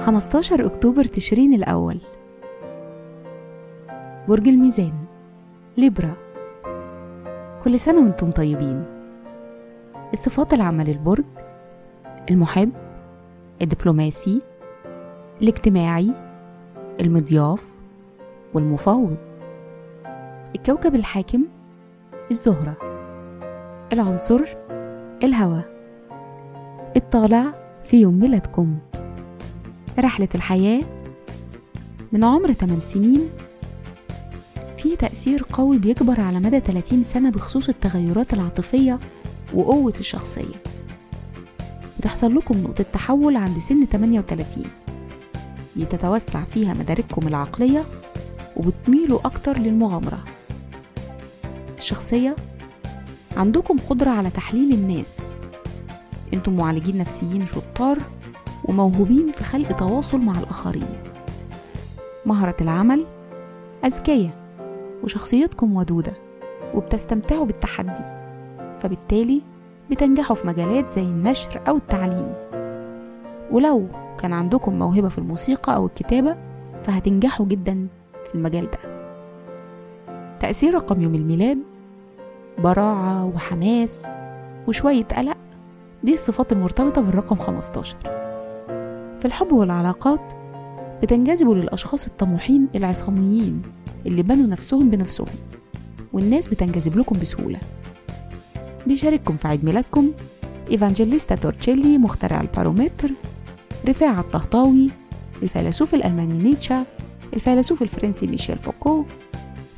15 أكتوبر تشرين الأول. برج الميزان ليبرا. كل سنة وأنتم طيبين. الصفات العامة للبرج المحب الدبلوماسي الاجتماعي المضياف والمفاوض. الكوكب الحاكم الزهرة. العنصر الهواء الطالع في يوم ميلادكم. رحلة الحياة من عمر 8 سنين. في تأثير قوي بيكبر على مدى 30 سنة بخصوص التغيرات العاطفية وقوة الشخصية. بتحصل لكم نقطة تحول عند سن 38 بتتوسع فيها مدارككم العقلية وبتميلوا أكتر للمغامرة. الشخصية عندكم قدرة على تحليل الناس. أنتم معالجين نفسيين شطار وموهوبين في خلق تواصل مع الآخرين. مهرة العمل أذكية وشخصيتكم ودودة وبتستمتعوا بالتحدي فبالتالي بتنجحوا في مجالات زي النشر أو التعليم. ولو كان عندكم موهبة في الموسيقى أو الكتابة فهتنجحوا جدا في المجال ده. تأثير رقم يوم الميلاد براعة وحماس وشوية قلق. دي الصفات المرتبطة بالرقم 15 في الحب والعلاقات بتنجذبوا للأشخاص الطموحين العصاميين اللي بنوا نفسهم بنفسهم والناس بتنجذب لكم بسهولة. بيشارككم في عيد ميلادكم إيفانجيليستا تورتشيلي مخترع البارومتر رفاعة الطهطاوي الفيلسوف الألماني نيتشا الفيلسوف الفرنسي ميشيل فوكو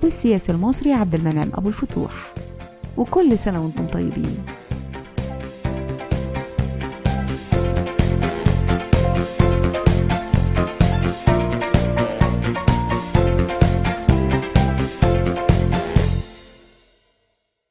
والسياسي المصري عبد المنعم أبو الفتوح. وكل سنة وأنتم طيبين.